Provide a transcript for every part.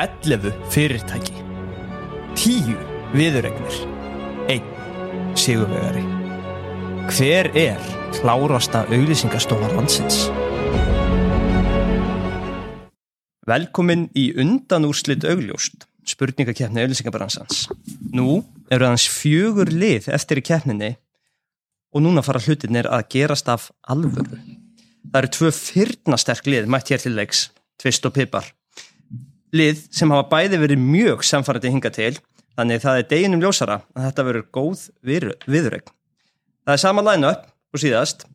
11 fyrirtæki 10 viðuregnir 1 sigurvegari Hver er klárasta auglýsingastofa landsins? Velkomin í undanúrslit augljóst, spurningakefni auglýsingabransans. Nú eru aðeins fjögur lið eftir í keppninni og núna fara hlutinir að gerast af alvöru. Það eru tvö fyrnasterk lið mætt hér til leiks, tvist og pipar. Lið sem hafa bæði verið mjög samfarrandi hinga til, þannig það er deginum ljósara að þetta verður góð viðrögn. Það er sama line-up og síðast.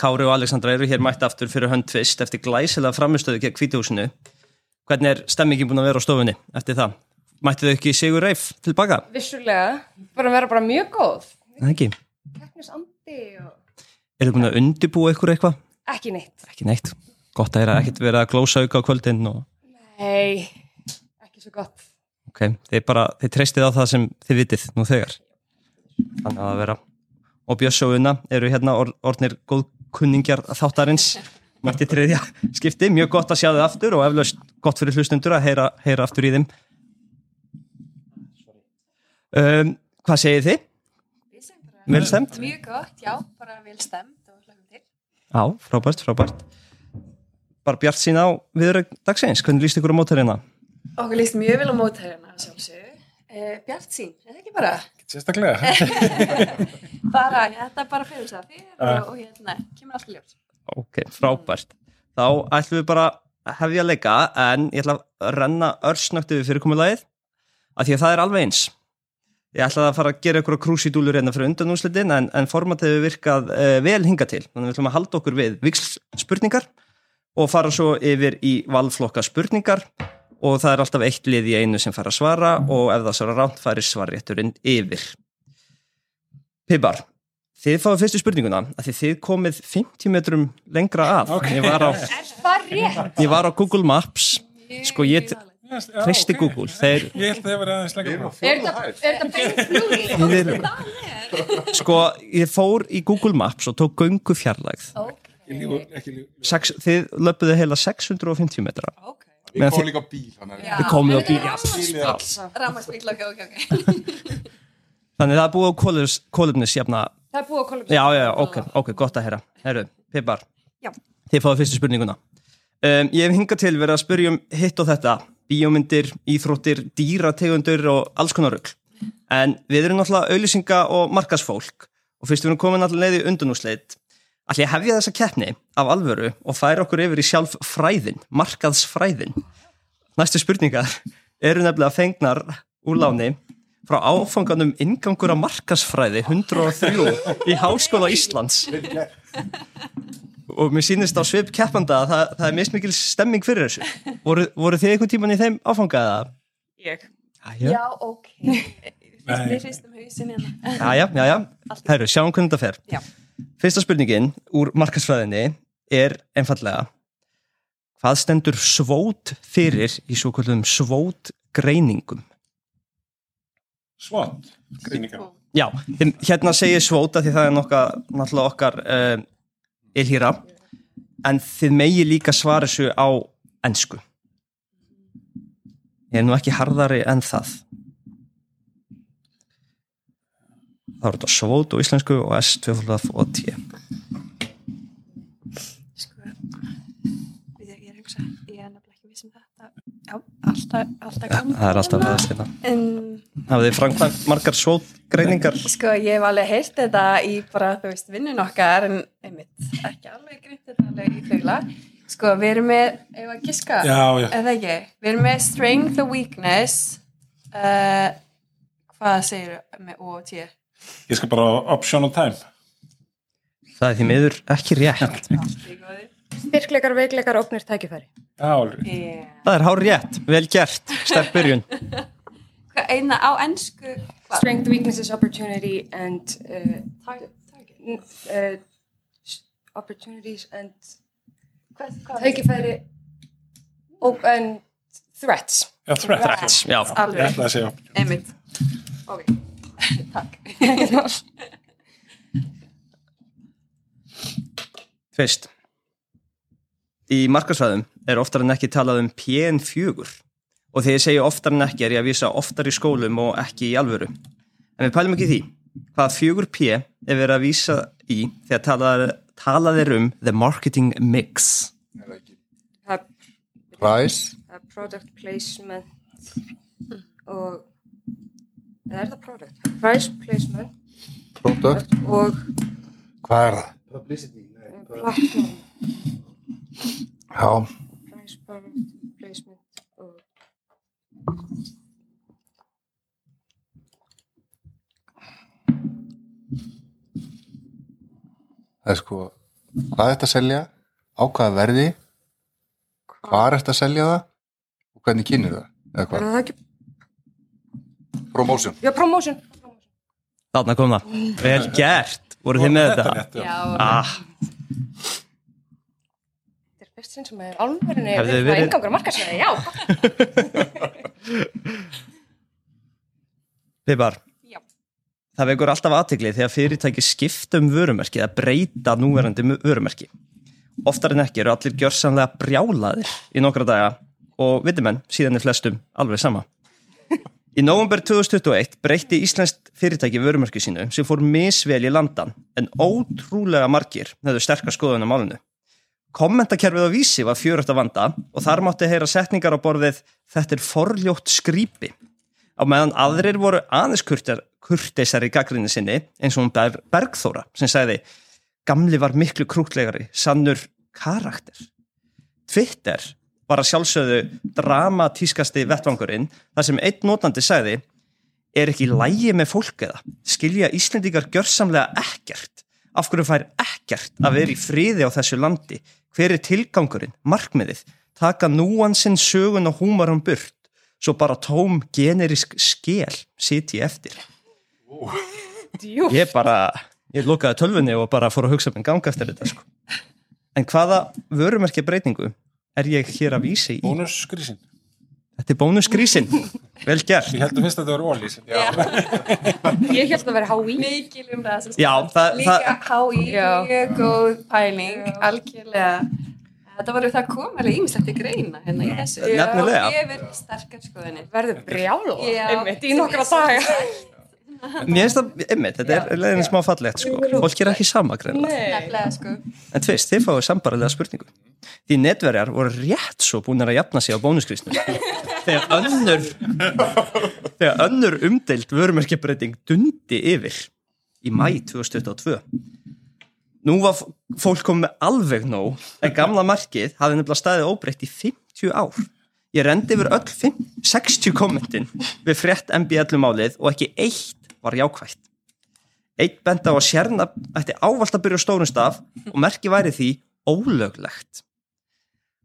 Kári og Alexandra eru hér mætt aftur fyrir hönd tvist eftir glæsilega framistöðu gegn kvítihúsinu. Hvernig er stemmingin búin að vera á stofunni eftir það? Mætti þau ekki Sigur Reif tilbaka? Vissulega, bara vera bara mjög góð. Það ekki. Og... Er þau búin að undibúa ykkur eitthvað? Ekki neitt. Ekki neitt. Gott að er að ekkert vera að glósa auka á kvöldin og... Nei, ekki svo gott. Ok, þið bara, þið treystið á það sem þið vitið nú þegar. Þannig að vera. Og Björnsóuna eru hérna or, orðnir góðkunningjar þáttarins mætti triðja skipti. Mjög gott að sjá þið aftur og eflaust gott fyrir hlustundur að heyra, heyra aftur í þeim. Um, hvað segir þið? Vel stemt? Mjög gott, já, bara vel stemt og hlakum til. Já, frábært, frábært. Bara bjart sín á viðrögg dagsins, hvernig líst ykkur á mótærina? Okkur líst mjög vel á mótæðina sjálfsög. Eh, Bjart sín, er það ekki bara? Sérstaklega. bara, þetta er bara fyrir þess að fyrir og, og hérna, kemur alltaf ljós. Ok, frábært. Þá ætlum við bara að hefja að leika en ég ætla að renna örsnögt yfir fyrirkomulagið af því að það er alveg eins. Ég ætla að fara að gera ykkur krúsidúlur hérna fyrir undanúslitin en, en formatið við virkað uh, vel hinga til. Þannig við ætlum að halda okkur við vikslspurningar og fara svo yfir í valflokka spurningar og það er alltaf eitt lið í einu sem fara að svara og ef það svara ránt færi svarrétturinn yfir. Pipar, þið fáið fyrstu spurninguna að því þið komið 50 metrum lengra að. Ok. Ég, var á, Er ég var á Google Maps, sko ég treysti Google. Þeir, Ég held að það var aðeins lengra. Er þetta er þetta beint flugli? sko ég fór í Google Maps og tók göngu fjarlægð. Ég lífu ekki lífu. Sex, þið löpuðu heila 650 metra. Ok. Við komum þið- líka á bíl Já. Þið komið á bíl, já. Ramaspíl, ok, ok, ok. Þannig það er búið á kólefnis jafna Það er búið að kolum. Já, já, ok, ok, gott að heyra Herru, Pipar, Já. þið fáið fyrstu spurninguna um, Ég hef hingað til verið að spyrja um hitt og þetta Bíómyndir, íþróttir, dýrategundur og alls konar rugl En við erum náttúrulega auðlýsinga og markasfólk Og fyrst við erum komin allir leið í undanúsleit Ætli ég hefja þessa keppni af alvöru og færa okkur yfir í sjálf fræðin, markaðsfræðin Næstu spurningar eru nefnilega fengnar úr láni frá áfanganum ingangur að markasfræði 103 í Háskóla Íslands og mér sýnist á svip keppanda að það, það er mist mikil stemming fyrir þessu voru, voru þið einhvern tíman í þeim áfangaða? Ég. Jæja, Já, ok. Við hristum hausin hérna. jæja, jæja Herru, sjáum hvernig þetta fer Já. Fyrsta spurningin úr markasfræðinni er einfallega hvað stendur svót fyrir í svo kvöldum svót greiningum? Svont. Greiningar. Já, hérna segir svóta því það er nokka, náttúrulega okkar uh, ilhýra en þið megi líka svara þessu á ennsku ég er nú ekki harðari en það þá er þetta svót og íslensku og S, 2 og T Sko, ég er að hugsa, ég er nefnilega ekki viss um þetta. Já, alltaf, alltaf gaman. það er alltaf það steina En, hafið þið framkvæmt margar svótgreiningar sko, ég hef alveg heyrt þetta í bara, þú veist, vinnun okkar, en einmitt, ekki alveg gritt þetta alveg í þaula. Sko, við erum með, ef að giska, Já, já. eða ekki, við erum með strength og weakness, uh, hvað segir með O og T? Ég skal bara option on time. það er því miður ekki rétt Styrkleikar, veikleikar, ógnir, tækifæri. Já, alveg. Yeah. það er hár rétt, vel gert, sterk byrjun eina á ennsku? Strength, weaknesses, opportunity and uh, uh, opportunities and tækifæri og and threats. Já, threat. Rétt, já, Alveg, ætla að segja. einmitt. Ok, takk. Fyrst Í markarsvæðum er oftar en ekki talað um PN4 og þegar ég segi oftar en ekki er ég að vísa oftar í skólum og ekki í alvöru en við pælum ekki í því hvað fjögur P er verið að vísa í þegar talað, talað er um the marketing mix er- Price, er product placement og eða er það product? Price placement product, og hvað er það? platform Já, price product placement og það er sko, hvað er þetta að selja, á hvaða verði, hvað er þetta að selja það og hvernig kynir það, eða er hvað? það ekki? Promotion. Já, promotion þarna kom það, vel gert voru þið með þetta? já. Ah, Þetta er fyrst sinn sem er Hefði við verið- verið engangur markasæði, já Pipar, Já. það vekur alltaf aðtegli þegar fyrirtæki skipta um vörumerki eða breyta núverandi vörumerki. Oftar en ekki eru allir gjörsamlega brjálaðir í nokkra daga og vitimenn síðan er flestum alveg sama. Í nóvumber 2021 breytti Íslandst fyrirtæki vörumerki sínu sem fór misvel í landan en ótrúlega margir hefðu sterkar skoðun á málinu. Kommentakerfið á vísi var fjöröft að vanda og þar mátti heyra setningar á borðið þetta er forljótt skrýpi á meðan aðrir voru aðeins kurtar, kurteisari gaggrinni sinni eins og hún Ber Bergþóra sem sagði gamli var miklu krútlegari, sannur karakter. Twitter var að sjálfsögðu dramatískasti vettvangurinn þar sem einn notandi sagði er ekki lægi með fólk eða? Skilja Íslendingar gjörsamlega ekkert? Af hverju fær ekkert að vera í friði á þessu landi? Hver er tilgangurinn, markmiðið? Taka núansinn sögun og húmarum burt. Svo bara tóm generisk skel siti eftir. Ég bara ég lokaði tölvunni og bara fór að hugsa með ganga eftir þetta sko. en hvaða vörumerkja breytingu er ég hér að vísi í Bónusgrísin. þetta er bónusgrísin, vel gert Ég held að fyrst að þetta var ólís. Já. Ég held að vera HÍ mikil umræða sem Já, sagt. það- líka Já. mjög góð pæling algjörlega þetta var það kom alveg ímislegt í greina hérna í þessu Nefnilega. og ég verð sterkar skoðinni verður brjála Já. einmitt í nokkra daga mér finnst það, einmitt, þetta er leiðin smá fallegt sko. fólk er ekki sama greinlega nefnilega sko en tvist, þið fáið sambarilega spurningu því netverjar voru rétt svo búin að jafna sig á bónusgrísnum þegar önnur þegar önnur umdeild vörumerkjabreiting dundi yfir í mæ 2022 nú var fólk komið með alveg nóg en gamla markið hafði nefnilega staðið óbreytt í 50 ár. Ég rendi yfir öll 5, 60 kommentin við frétt MBL málið og ekki eitt var jákvætt. Eitt benda á að sérna ætti ávallt að byrja á stórum staf og merki væri því ólöglegt.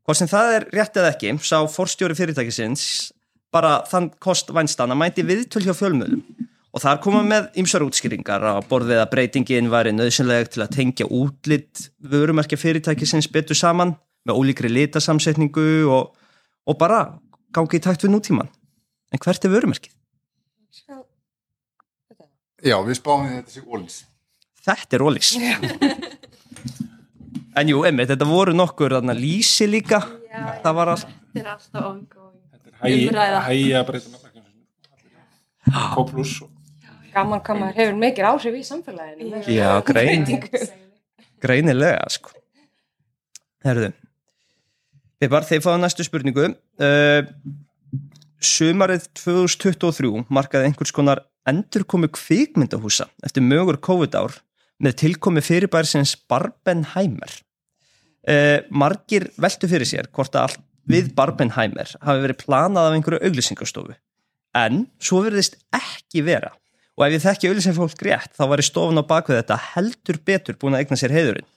Hvað sem það er rétt eða ekki, sá forstjóri fyrirtækisins bara þann kost vænstan að mæti viðtöl hjá fjölmöðum og þar koma með ymsar útskýringar á borðið að breytingin væri nöðsynleg til að tengja útlitt vörumerkja fyrirtækisins betur saman með ólíkri litasamsetningu og, og bara gangi í takt við nútíman. En hvert er vörumerkið? Já, við spáum þetta sé ólís. Þetta er ólís. en jú, emmi, þetta voru nokkur þarna lýsi líka. Það var allt. þetta er alltaf ongoing Hægi Umræða. hægi að breyta nafnakjöfnum. K plus og gaman hvað maður hefur mikil áhrif í samfélaginu Já, grein, greinilega, sko. Herðu. Þið bara, þið fáðu næstu spurningu. Uh, sumarið 2023 markaði einhvers konar endurkomi kvikmyndahúsa eftir mögur COVID-ár með tilkomi fyrirbærisins Barbenheimer. Uh, margir veltu fyrir sér hvort að allt við Barbenheimer hafi verið planað af einhverju auglýsingastofu. En svo verðist ekki vera. Og ef ég þekki auglýsingafólk rétt, þá var í stofun á bakvið þetta heldur betur búin að eigna sér heiðurinn.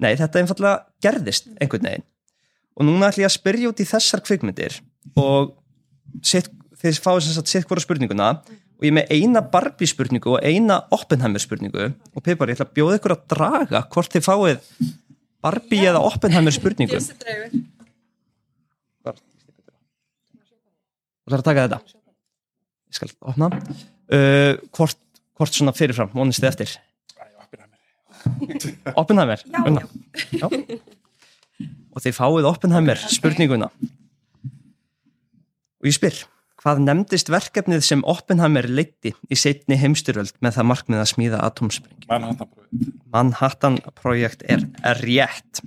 Nei, þetta einfallega gerðist einhvern veginn. Og núna ætlum ég að spyrja út í þessar kvikmyndir og sitt, þið fáið sem sagt sitt hvora spurninguna og ég með eina Barbie spurningu og eina Oppenheimer spurningu og Pipar, ég ætla að bjóða ykkur að draga hvort þið fáið Barbie eða Oppenheimer spurningu. Bjössi draugur Og það er að taka þetta. Ég skal opna. Uh, hvort, hvort svona fyrirfram, vonist þið eftir? Oppenheimer? Já. Já. Og þið fáið Oppenheimer spurninguna. Og ég spyr, hvað nefndist verkefnið sem Oppenheimer leiti í setni heimstyröld með það markmið að smíða atomsprengi? Manhattan Project. Manhattan projekt er, er rétt.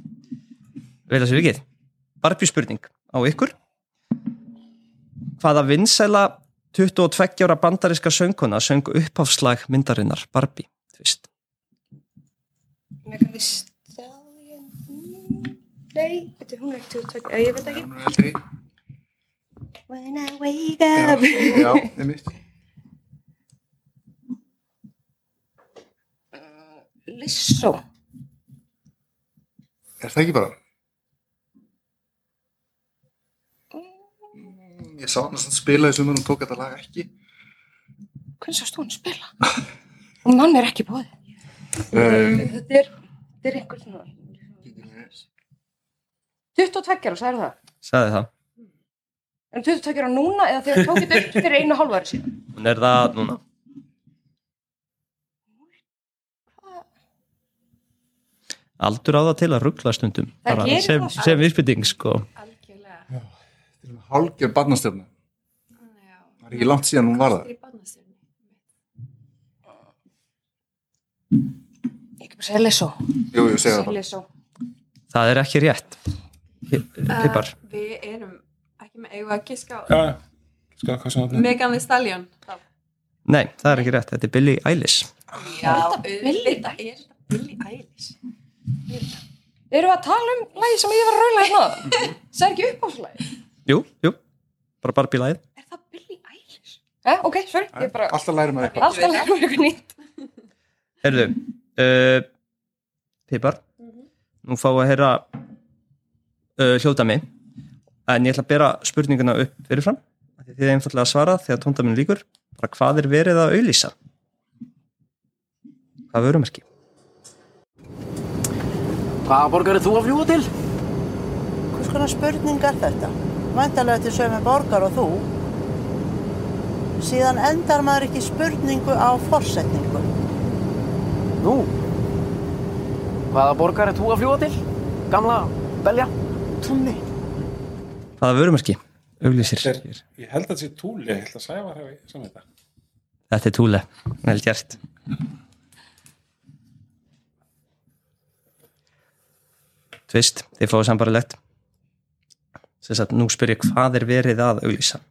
Vel að sér vikið. Barbie spurning á ykkur. Hvaða vinsæla 22 ára bandariska söngkona söng upphafslag myndarinnar Barbie? Tvist. Megan Thee Stallion Nei, þetta hún er ekki 22 Ég veit ekki Hún er eldri. When I wake up Já, einmitt. Lissó Er það ekki bara? Mm, Ég sá hann að spila í sumar og hún tók þetta lag ekki. Hvernig sást hún spila? Og mann er ekki bóðið Um, Þetta er, þetta er einhver svona 22 ára, sagði það Sagði það. En 22 ára núna eða þegar tók þetta upp fyrir einu og hálfu ári síðan Hún er það núna. Aldur á það til að ruggla stundum. Það Bara gerir sem, það, sko. sem viðspytting, sko. Algjörlega. hálgjör barnastjörna. Já. Það er ekki langt síðan hún var það. Ég ekki bara segja Lissó Jú, jú, segja það Það er ekki rétt. Pipar. Uh, við erum ekki með eigum að giska á Já, já. Skal hvað sem það Megan Thee Stallion. þá. Nei, það er ekki rétt. Þetta er Billie Eilish. Já, Billie auðvitað er þetta Billie Eilish. Erum við að tala um lagi sem ég var að raula hérna? Það er ekki uppáhaldslægi Jú, jú. Bara Barbie lagið. Er það Billie Eilish? Eh, ok, sorry, ég bara Alltaf læri maður eitthvað. Alltaf lægur eitthvað nýtt Herðu, uh, Pipar, nú fáum við að heyra uh, hljóta mig, en ég ætla að bera spurninguna upp fyrirfram, af því þið er einfallega að svara þegar tóndaminn líkur, bara hvað er verið að auðlýsa? Hvað vörumerki? Hvaða borgar er þú að fljúa til? Hvers konar spurning er þetta? Væntalega til sömu borgar og þú. Síðan endar maður ekki spurningu á forsetningu. Nú. Hvaða borgar er þú að fljúa til? Gamla belja? Tunni. Hvaða. Þetta er, ég held að þetta sé túli, ég held að saman þetta. Þetta er túle, vel gert. Tvist, þið fáið sambarlegt. Þess að nú spyr ég hvað er verið að auðlýsa?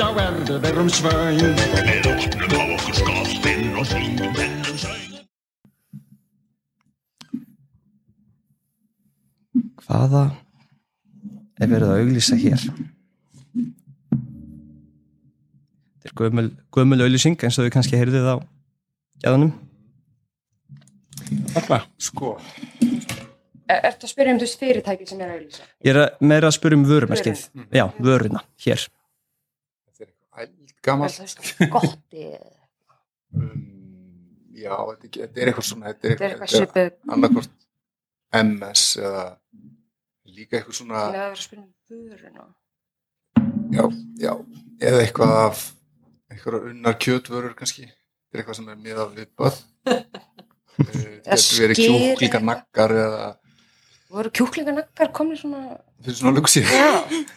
Já, er við erum svæn Við opnum á okkur skáttinn og syngum Hvaða er verið að auglýsa hér? Þetta er gömul, gömul auglýsing eins og við kannski heyrðið á gæðanum. Alla. Sko, Er þetta að spyrja um þú veist fyrirtæki sem er að auðlýsa? Ég er að- meira að spura um vörumerkið. Já, vöruna, hér. þetta er eitthvað eldgamalt. Það er gotti Um, já, þetta er, þetta er eitthvað svona, þetta er Þetta er eitthvað, eitthvað svipið annarkvort MS eða líka eitthvað svona, Það er að spyrja um vöruna já, já, eða eitthvað af, eitthvað unnar kjötvörur kannski. Þetta er eitthvað sem er miðað við börn. Þetta getur verið skyr kjúklingar naggar eða Voru kjúklinganaggar komni svona fyrir svona lukku síðan. Já,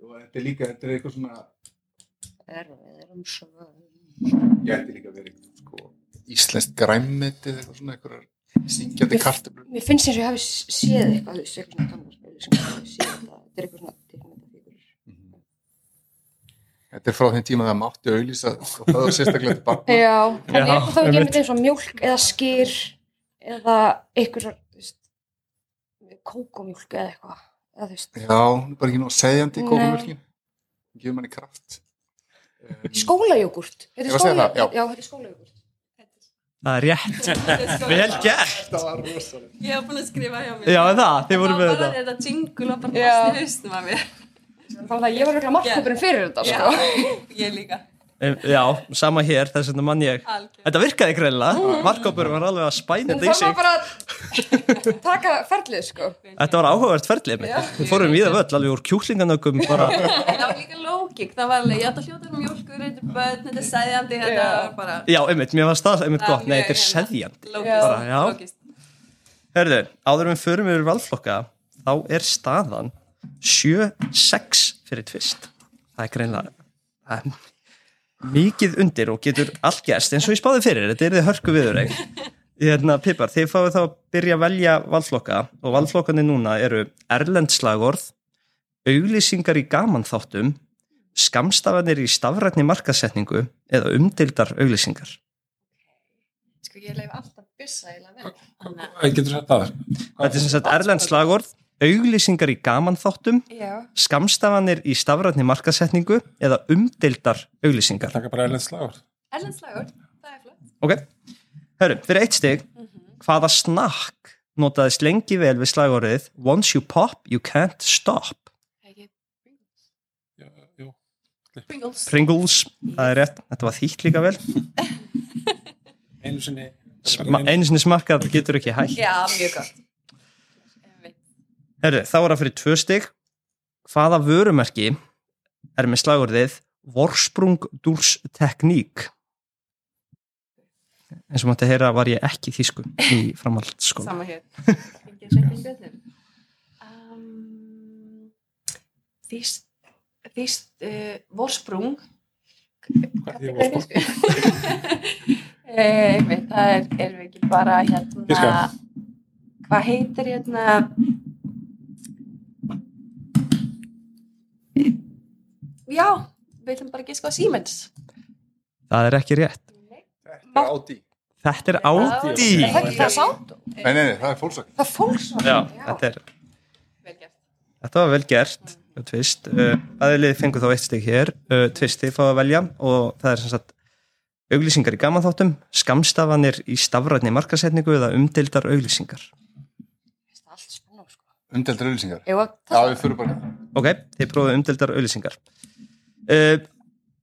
Og þetta er líka, þetta er eitthvað svona, er við erum svo ég ætti líka verið sko, íslenskt græmmeti eða eitthvað svona, eitthvað syngjandi kartöflur. Mér finnst eins og ég hafi séð eitthvað þú veist, eitthvað svona gammal spil sem ég hafi séð þetta Þetta er eitthvað svona teiknumyndafígur Þetta er frá þeim tíma að það mátti auðlýsa og það var sérstaklega til barna. Já, eitthvað þá ekki einmitt. einmitt eins og mjólk eða skýr eða eitthvað kókomjólk eða eitthvað Já, er bara ekki nú segjandi Nei. kókumjölkin. Gefur manni kraft. Skólajógurt Þetta Ég er var að segja það, skólajógurt, já, þetta er skólajógurt Það er rétt. Vel gert. Það var rosalega. Ég hef búin að skrifa hjá mér. Já, það, þið voru með Það var þetta. bara þetta jingle og bara fast í haustum af mér. Ég var eitthvað markkópurinn fyrir þetta, Já, sko ég líka. Já, sama hér, þess vegna mann ég. Algjör. Þetta virkaði greinlega. Markkópur var alveg að spæna Hún þetta í sig. bara að taka ferlið, sko Þetta var áhugavert ferlið mitt. Við fórum í það völl, alveg úr kjúklinganökum bara. Það var líka lógik. Það var alveg, ég ætla að hljóta um mjólkur, þetta er börn, þetta er sæðjandi, þetta Já. var bara... Já, einmitt, mér varst það einmitt gott. Nei, þetta er hérna. seðjandi. Lógist. Herðu, áður en við förum yfir valflokka þá er staðan 7-6 fyrir tvist það er greinlega mikið undir og getur allt gerst. Eins og ég spáði fyrir, þetta er þið hörku viður hérna, Pippar, þið fáið þá að byrja að velja valflokka og valflokkandi núna eru erlend slagorð auglýsingar í gamanþáttum skamstafanir í stafrætni markasetningu eða umdildar auglýsingar. Sko, ég leif alltaf byssa í vel. Þetta er sem sagt erlend slagorð, auglýsingar í gamanþáttum, já, skamstafanir í stafrætni markasetningu eða umdeildar auglýsingar. Taka bara erlend slagur. erlendslægur, það er flott. Ok, hörru, fyrir eitt stig, hvaða snakk notaðist lengi vel við slagorðið Once you pop, you can't stop? Ekki Já, jú. Pringles. Pringles, það er rétt, þetta var þýtt líka vel. Einu sinni. Einu sinni smakkað getur ekki hægt. Já, mjög gott. Herru, þá er það fyrir tvö stig. Hvaða vörumerki er með slagorðið Vorsprung durs tekník? eins og mátti heyra var ég ekki í þýsku í framhaldsskóla Sama hér. Um, þýst, þýst uh, vorsprung. Hvað er vorsprung? Eh, einmitt, það er, erum við ekki bara hérna, hvað heitir hérna, já, við ætlum bara að giska á Siemens. það er ekki rétt Þetta er Audi. þetta er Audi Er? Nei, nei, nei, það er fólksvagn. Það er fólksvagn. Já, þetta, er, var vel gert tvist, uh, aðlið fengur þá eitt stig hér uh, tvisti fá að velja og það er sem sagt auglýsingar í gamanþáttum, skamstafanir í stafrætni markasetningu eða umdeildar auglýsingar er sko. Umdeldur auðlýsingar. Jú, Já, við fyrir bara. Ok, þið prófum umdeldar auðlýsingar. Uh,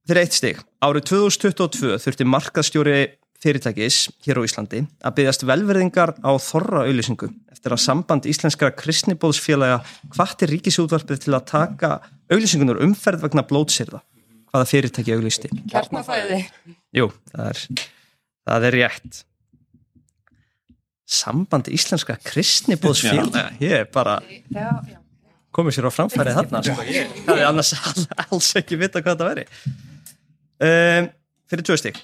fyrir eitt stig, árið 2022 þurfti markaðstjóri fyrirtækis hér á Íslandi að byggjast velverðingar á þorra auðlýsingu eftir að samband íslenskara kristnibóðsfélaga hvattir ríkisútvarpið til að taka auðlýsingunar umferð vegna blótsirða. Hvaða fyrirtæki auðlýsti? kjarnafæði. Jú, það er, það er rétt. Samband íslenskara kristnibóðsfélaga, ég er bara Já, já. Komið sér á framfærið þarna. Ég hefði annars all- alls ekki vita hvað það veri um, fyrir tvö stík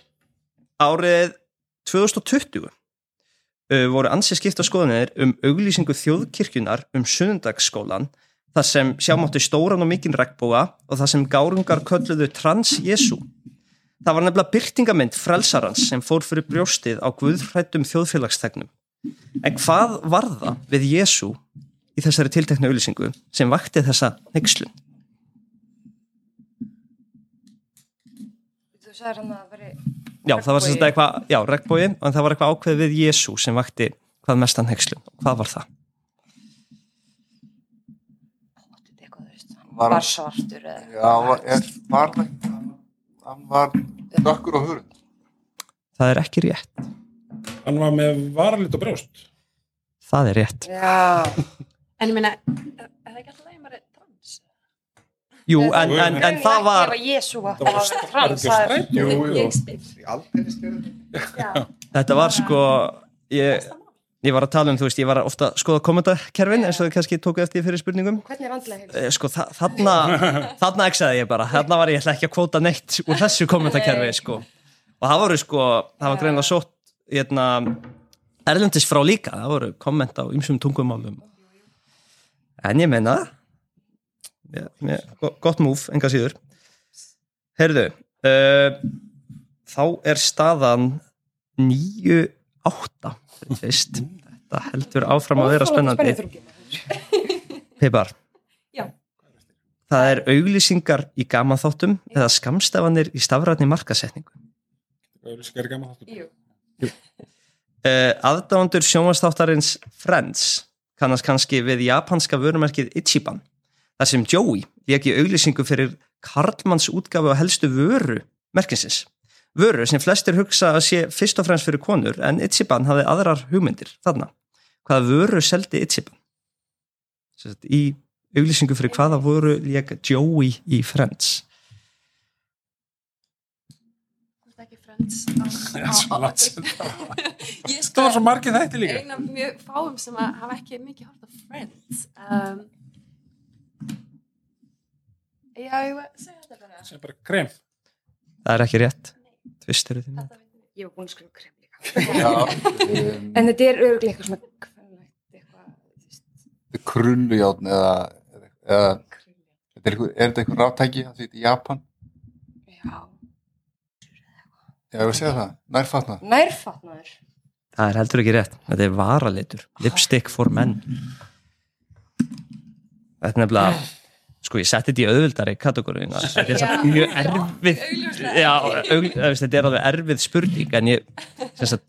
árið 2020 uh, voru ansið skipta skoðanir um auglýsingu þjóðkirkjunar um sunnundagsskólan þar sem sjá mátti stóran og mikinn regnbúa og þar sem gárungar kölluðu trans-Jesu það var nefnilega byrtingamind frelsarans sem fór fyrir brjóstið á guðhrættum þjóðfélagsþegnum. En hvað var það við Jesu í þessari tiltekna auðlýsingu sem vakti þessa neykslun. Þú sagðir hann að það veri... Já, það var sem þetta eitthvað, já, regnbói, en það var eitthvað ákveð við Jésu sem vakti hvað mestan neykslun. Hvað var það? Var- var svartur eða... Já, var, er, var það, hann var dökkur og hurund. Það er ekki rétt. Hann var með varalit og brjóst. Það er rétt. Já, En ég meina, er það ekki alltaf leið maður er trans? Jú, en, en, en það var, Ef að Jésu var Það var að trans, það er... Jú, jú. Ég þetta var sko, ég, ég var að tala um, þú veist, ég var að ofta skoða kommentakerfin eins og þið kannski tóku eftir fyrir spurningum. Hvernig er andlega heilsa? Eh, Sko, þa þarna, þarna eksaði ég bara, þarna var ég ætla ekki að kvóta neitt úr þessu kommentakerfi, sko. Og það voru sko, það var greinlega sótt, hérna, erlendis frá líka, það voru komment á ymsum tungumálum. En ég meina, ja, ja, go- gott múf, enga síður. Heyrðu, uh, þá er staðan 9-8, fyrst. Þetta heldur áfram að vera spennandi. Pipar. Já. Það er auglýsingar í gamanþáttum eða skamstafanir í stafrætni markasetningu. Auðlýsingar í gaman þáttum. Jú. Uh, aðdándur sjónvastáttarins Friends kannast kannski við japanska vörumerkið Ichiban þar sem Joey lék í auglýsingu fyrir Karlmanns útgafu á helstu vöru merkinsins. Vöru sem flestir hugsa að sé fyrst og fremst fyrir konur en Ichiban hafði aðrar hugmyndir þarna. Hvaða vöru seldi Ichiban? Í auglýsingu fyrir hvaða vöru lék Joey í Friends? Þú ert ekki Friends á- á- á- Það var svo margir þætti líka. einn af mjög fáum sem að hafa ekki mikið hort á Friends um, Já, ég var að segja þetta bara er krem. Það er ekki rétt Tvist eru þín Þetta veit ég. Var búin að skrifa krem líka. Um, En þetta er örgulega eitthvað svona krullujátn eða, eða þetta er, er þetta eitthvað ráttæki það því í Japan? Já. Já, ég vil segja það, nærfatnað. Nærfatnaður. Það er heldur ekki rétt. Þetta er varalitur. Lipstick for men. Þetta er nefnilega Sko ég setti þetta í auðvildari kategóriðina Þetta er samt mjög erfið Augljóslega. Já, ekki. augl, veist, þetta er alveg erfið spurning en ég sem sagt,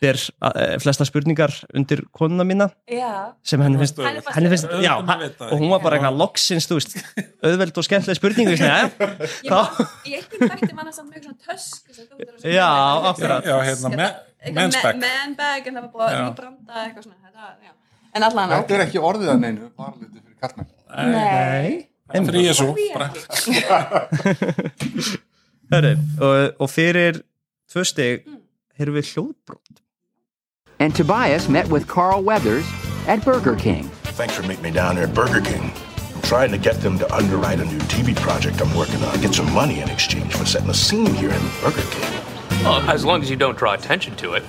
ber uh, flesta spurningar undir konuna mína Já, sem henni finnst, Henni fannst henni finnst já, og hún var bara eitthvað loksins, þú veist auðveld og skemmtileg spurning ég sagði, "Jæja." ég í einhvern þætti manna samt mjög svona tösk ert að Já, akkurat. Já, hérna, me- en það var búið Já. að branda eitthvað svona þetta, já. En allan Þetta er ekki orðið að neinu, varaliti fyrir kallmenn. Nei, Það er ég svo. Hörru, og, og fyrir tvö stig erum við hljóðbrot And Tobias met with Carl Weathers at Burger King. Thanks for meeting me down there at Burger King. I'm trying to get them to underwrite a new TV project I'm working on. Get some money in exchange for setting a scene here in Burger King. Well, as long as you don't draw attention to it.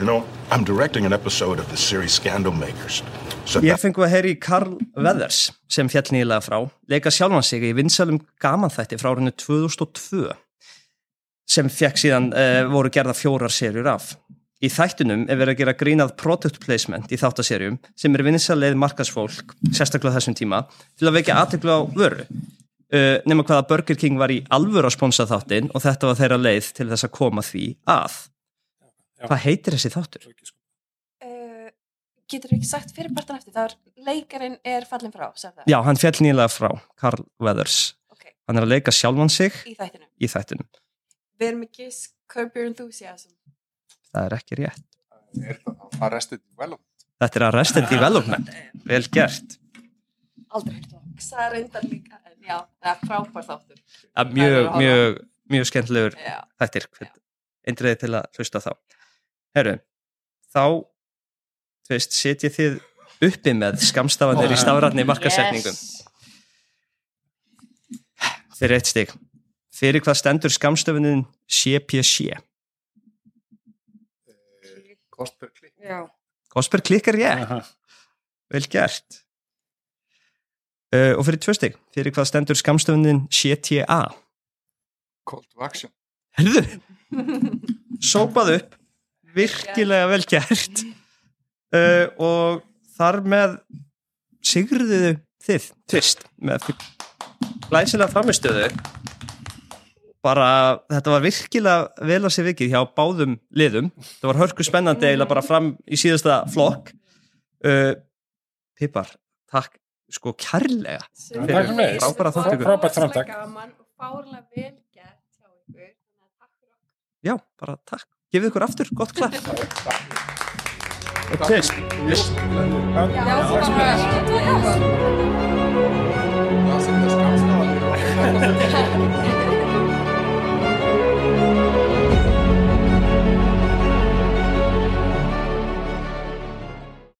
You know, I'm directing an episode of the series Scandal Makers. So Ég fengu að heyri Karl Weathers sem fjall nýlega frá, leika sjálfan sig í vinsalum gamanþætti frá árinu 2002 sem fekk síðan uh, voru gerða fjórar serjur af. Í þættunum er verið að gera grínað product placement í þáttaserjum sem er vinsaleið markasfólk, sérstaklega á þessum tíma, til að vekja aðteklu á vöru. Uh, nema hvaða Burger King var í alvöru að sponsa þáttinn og þetta var þeirra leið til þess að koma því að. Hvað heitir þessi þáttur? uh, getur ekki sagt fyrirpartan eftir, það er leikarinn er fallin frá, sagði það, Já, hann fjall nýlega frá, Karl Weathers. Ok. Hann er að leika sjálfan sig í þættinu. í þættunum. Við erum ekki Curb Your Enthusiasm. Það er ekki rétt. Er það Arrested Development? Þetta er Arrested Development. Vel gert. Aldrei hýrt það. Það er reyndar líka, en já, það er frábær þáttur. Ja, mjög, mjög, mjög skemmtilegur Já. þættir. Eindriði til að hlusta þá. Herru, þá þú veist, setjið þið uppi með skamstafanir í stafrætni markasetningum. Fyrir eitt stig. Fyrir hvað stendur skamstöfunin CPC? Kost per klikk. Já. Kosper klikkar ég. Vel gert. Uh, og fyrir tvö stig, fyrir hvað stendur skamstöfunin CTA? Call to action. Herðu, sópað upp, virkilega vel gert uh, og þar með sigruðu þið tvist með glæsilega framistöðu bara þetta var virkilega vel að sé vikið hjá báðum liðum. Þetta var hörku spennandi eiginlega bara fram í síðasta flokk. Uh, Pippar, takk sko kærlega frábært framtak. Já, bara takk. Gefið ykkur aftur, gott klær og tils já, það var